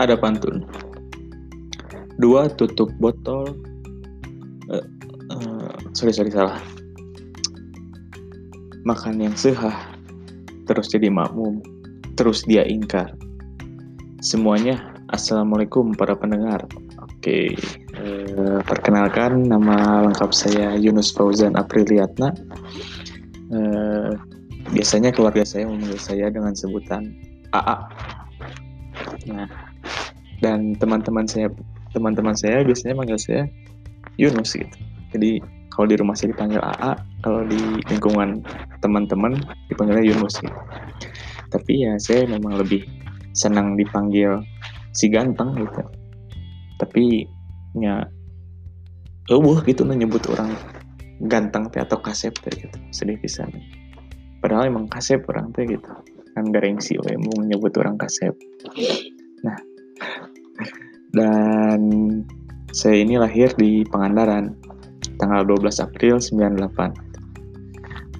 ada pantun. Dua tutup botol. Uh, uh, sorry sorry salah. Makan yang sehah, terus jadi makmum, terus dia ingkar. Semuanya, assalamualaikum para pendengar. Oke, uh, perkenalkan nama lengkap saya Yunus Fauzan Apriliatna. Uh, biasanya keluarga saya memanggil saya dengan sebutan AA. Nah, dan teman-teman saya teman-teman saya biasanya manggil saya Yunus gitu. Jadi kalau di rumah saya dipanggil AA, kalau di lingkungan teman-teman dipanggilnya Yunus gitu. Tapi ya saya memang lebih senang dipanggil si ganteng gitu. Tapi ya uh gitu nyebut orang ganteng teh atau kasep teh gitu sedih pisan padahal emang kasep orang teh gitu kan garengsi we mau nyebut orang kasep dan saya ini lahir di Pangandaran tanggal 12 April 98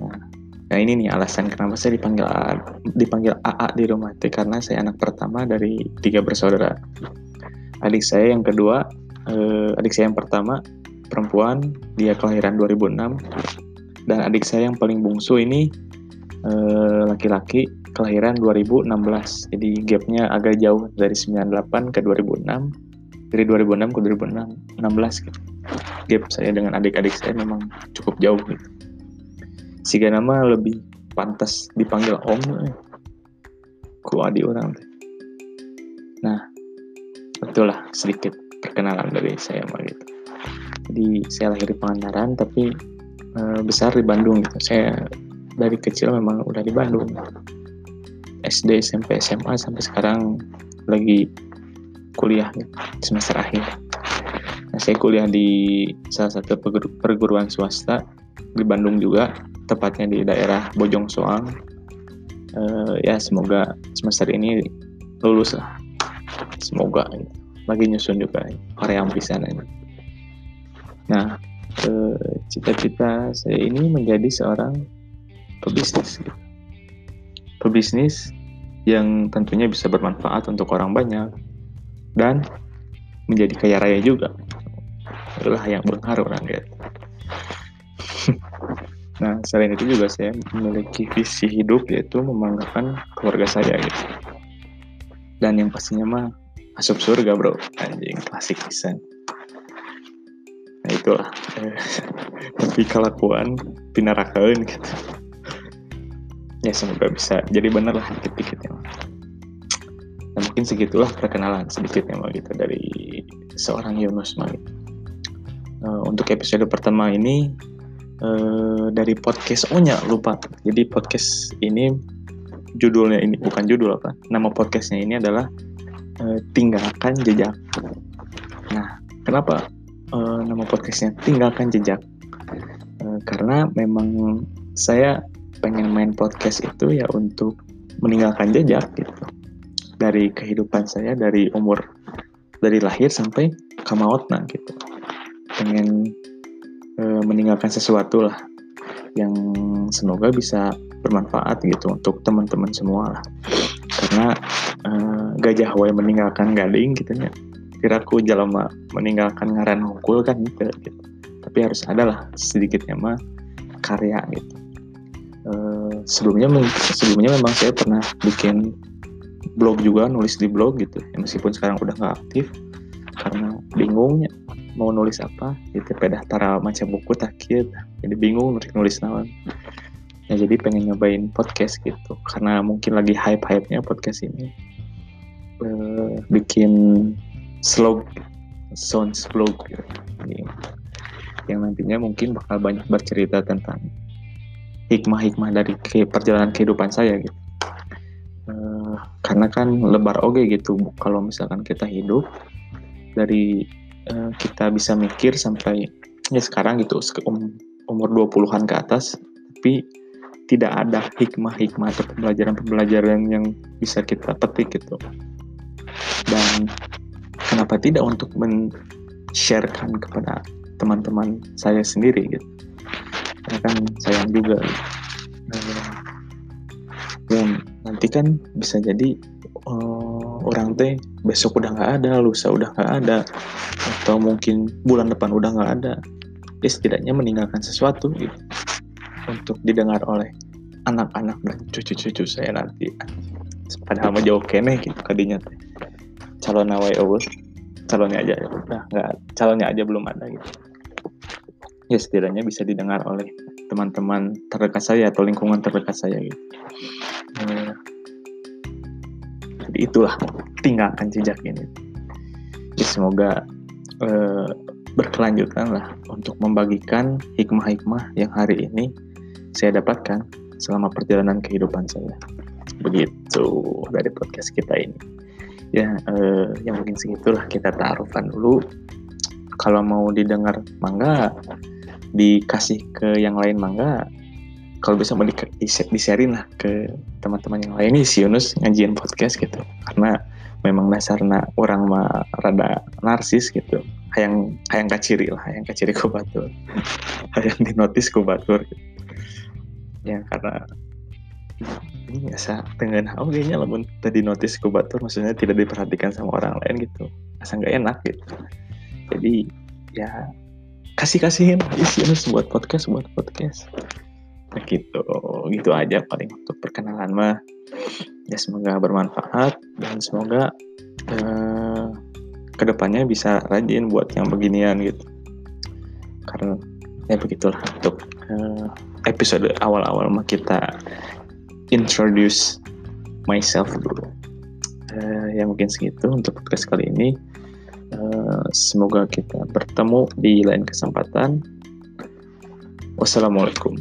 nah, nah ini nih alasan kenapa saya dipanggil A, dipanggil AA di rumah teh karena saya anak pertama dari tiga bersaudara. Adik saya yang kedua eh, adik saya yang pertama perempuan dia kelahiran 2006 dan adik saya yang paling bungsu ini laki-laki eh, kelahiran 2016 jadi gapnya agak jauh dari 98 ke 2006 dari 2006 ke 2016 gitu. Gap saya dengan adik-adik saya memang cukup jauh gitu. Sehingga nama lebih pantas dipanggil om. Eh. ku adik orang nah itulah sedikit perkenalan dari saya mah gitu. Jadi saya lahir di Pangandaran tapi e, besar di Bandung gitu. Saya dari kecil memang udah di Bandung. SD SMP SMA sampai sekarang lagi kuliah semester akhir. Nah saya kuliah di salah satu perguruan swasta di Bandung juga tepatnya di daerah Bojong Soang. E, ya semoga semester ini lulus lah. Semoga lagi nyusun juga Korea bisa ini. Nah, cita-cita saya ini menjadi seorang pebisnis. Pebisnis yang tentunya bisa bermanfaat untuk orang banyak dan menjadi kaya raya juga. Itulah yang berpengaruh orang gitu. nah, selain itu juga saya memiliki visi hidup yaitu membanggakan keluarga saya gitu. Dan yang pastinya mah masuk surga bro anjing klasik pisan nah itulah tapi kelakuan pinarakan gitu ya semoga bisa jadi bener lah dikit-dikit ya nah, mungkin segitulah perkenalan sedikitnya mah gitu dari seorang Yunus gitu. uh, untuk episode pertama ini uh, dari podcast oh nya lupa jadi podcast ini judulnya ini bukan judul apa nama podcastnya ini adalah uh, tinggalkan jejak. Nah, kenapa uh, nama podcastnya tinggalkan jejak? Uh, karena memang saya pengen main podcast itu ya untuk meninggalkan jejak gitu. Dari kehidupan saya dari umur dari lahir sampai kamautna gitu. Pengen e, meninggalkan sesuatu lah yang semoga bisa bermanfaat gitu untuk teman-teman semua lah. Karena uh, gajah wae meninggalkan gading gitu ya. Kiraku jalma meninggalkan ngaran hukul kan gitu, gitu. tapi harus ada lah sedikitnya mah karya gitu uh, sebelumnya sebelumnya memang saya pernah bikin blog juga nulis di blog gitu. Ya, meskipun sekarang udah nggak aktif karena bingungnya mau nulis apa. Gitu pedah tara macam buku tak jadi bingung nulis nulis nawan ya jadi pengen nyobain podcast gitu karena mungkin lagi hype hype nya podcast ini. Uh, bikin slog sounds blog gitu. yang nantinya mungkin bakal banyak bercerita tentang hikmah-hikmah dari perjalanan kehidupan saya gitu uh, karena kan lebar oge gitu kalau misalkan kita hidup dari uh, kita bisa mikir sampai ya sekarang gitu um, umur 20-an ke atas tapi tidak ada hikmah-hikmah atau pembelajaran-pembelajaran yang bisa kita petik gitu. Dan kenapa tidak untuk men-sharekan kepada teman-teman saya sendiri gitu. Karena kan sayang juga. Dan nanti kan bisa jadi uh, orang teh besok udah nggak ada lusa udah nggak ada atau mungkin bulan depan udah nggak ada. Ya setidaknya meninggalkan sesuatu gitu untuk didengar oleh anak-anak dan cucu-cucu saya nanti. Padahal mah jauh kene gitu kadinya calon Allah calonnya aja ya udah nggak calonnya aja belum ada gitu ya setidaknya bisa didengar oleh teman-teman terdekat saya atau lingkungan terdekat saya gitu. Jadi itulah tinggalkan jejak ini. Ya, semoga eh, berkelanjutan lah untuk membagikan hikmah-hikmah yang hari ini saya dapatkan selama perjalanan kehidupan saya. Begitu dari podcast kita ini. Ya eh, yang mungkin segitulah kita taruhkan dulu. Kalau mau didengar mangga dikasih ke yang lain mangga kalau bisa mau di, di, lah ke teman-teman yang lain. Nih si Yunus ngajian podcast gitu. Karena memang dasarnya orang mah rada narsis gitu. Hayang hayang kaciri lah hayang kaciri ku batur. Hayang dinotis ku batur. Ya karena ini biasa dengan oh kayaknya lamun tadi notis ku batur maksudnya tidak diperhatikan sama orang lain gitu. Asa nggak enak gitu. Jadi ya kasih kasihin isi buat podcast buat podcast. Nah, gitu. Gitu aja paling untuk perkenalan mah. Ya semoga bermanfaat dan semoga eh, ke depannya bisa rajin buat yang beginian gitu. Karena ya begitulah untuk eh, episode awal-awal mah kita introduce myself dulu. Uh, ya mungkin segitu untuk podcast kali ini semoga kita bertemu di lain kesempatan. Wassalamualaikum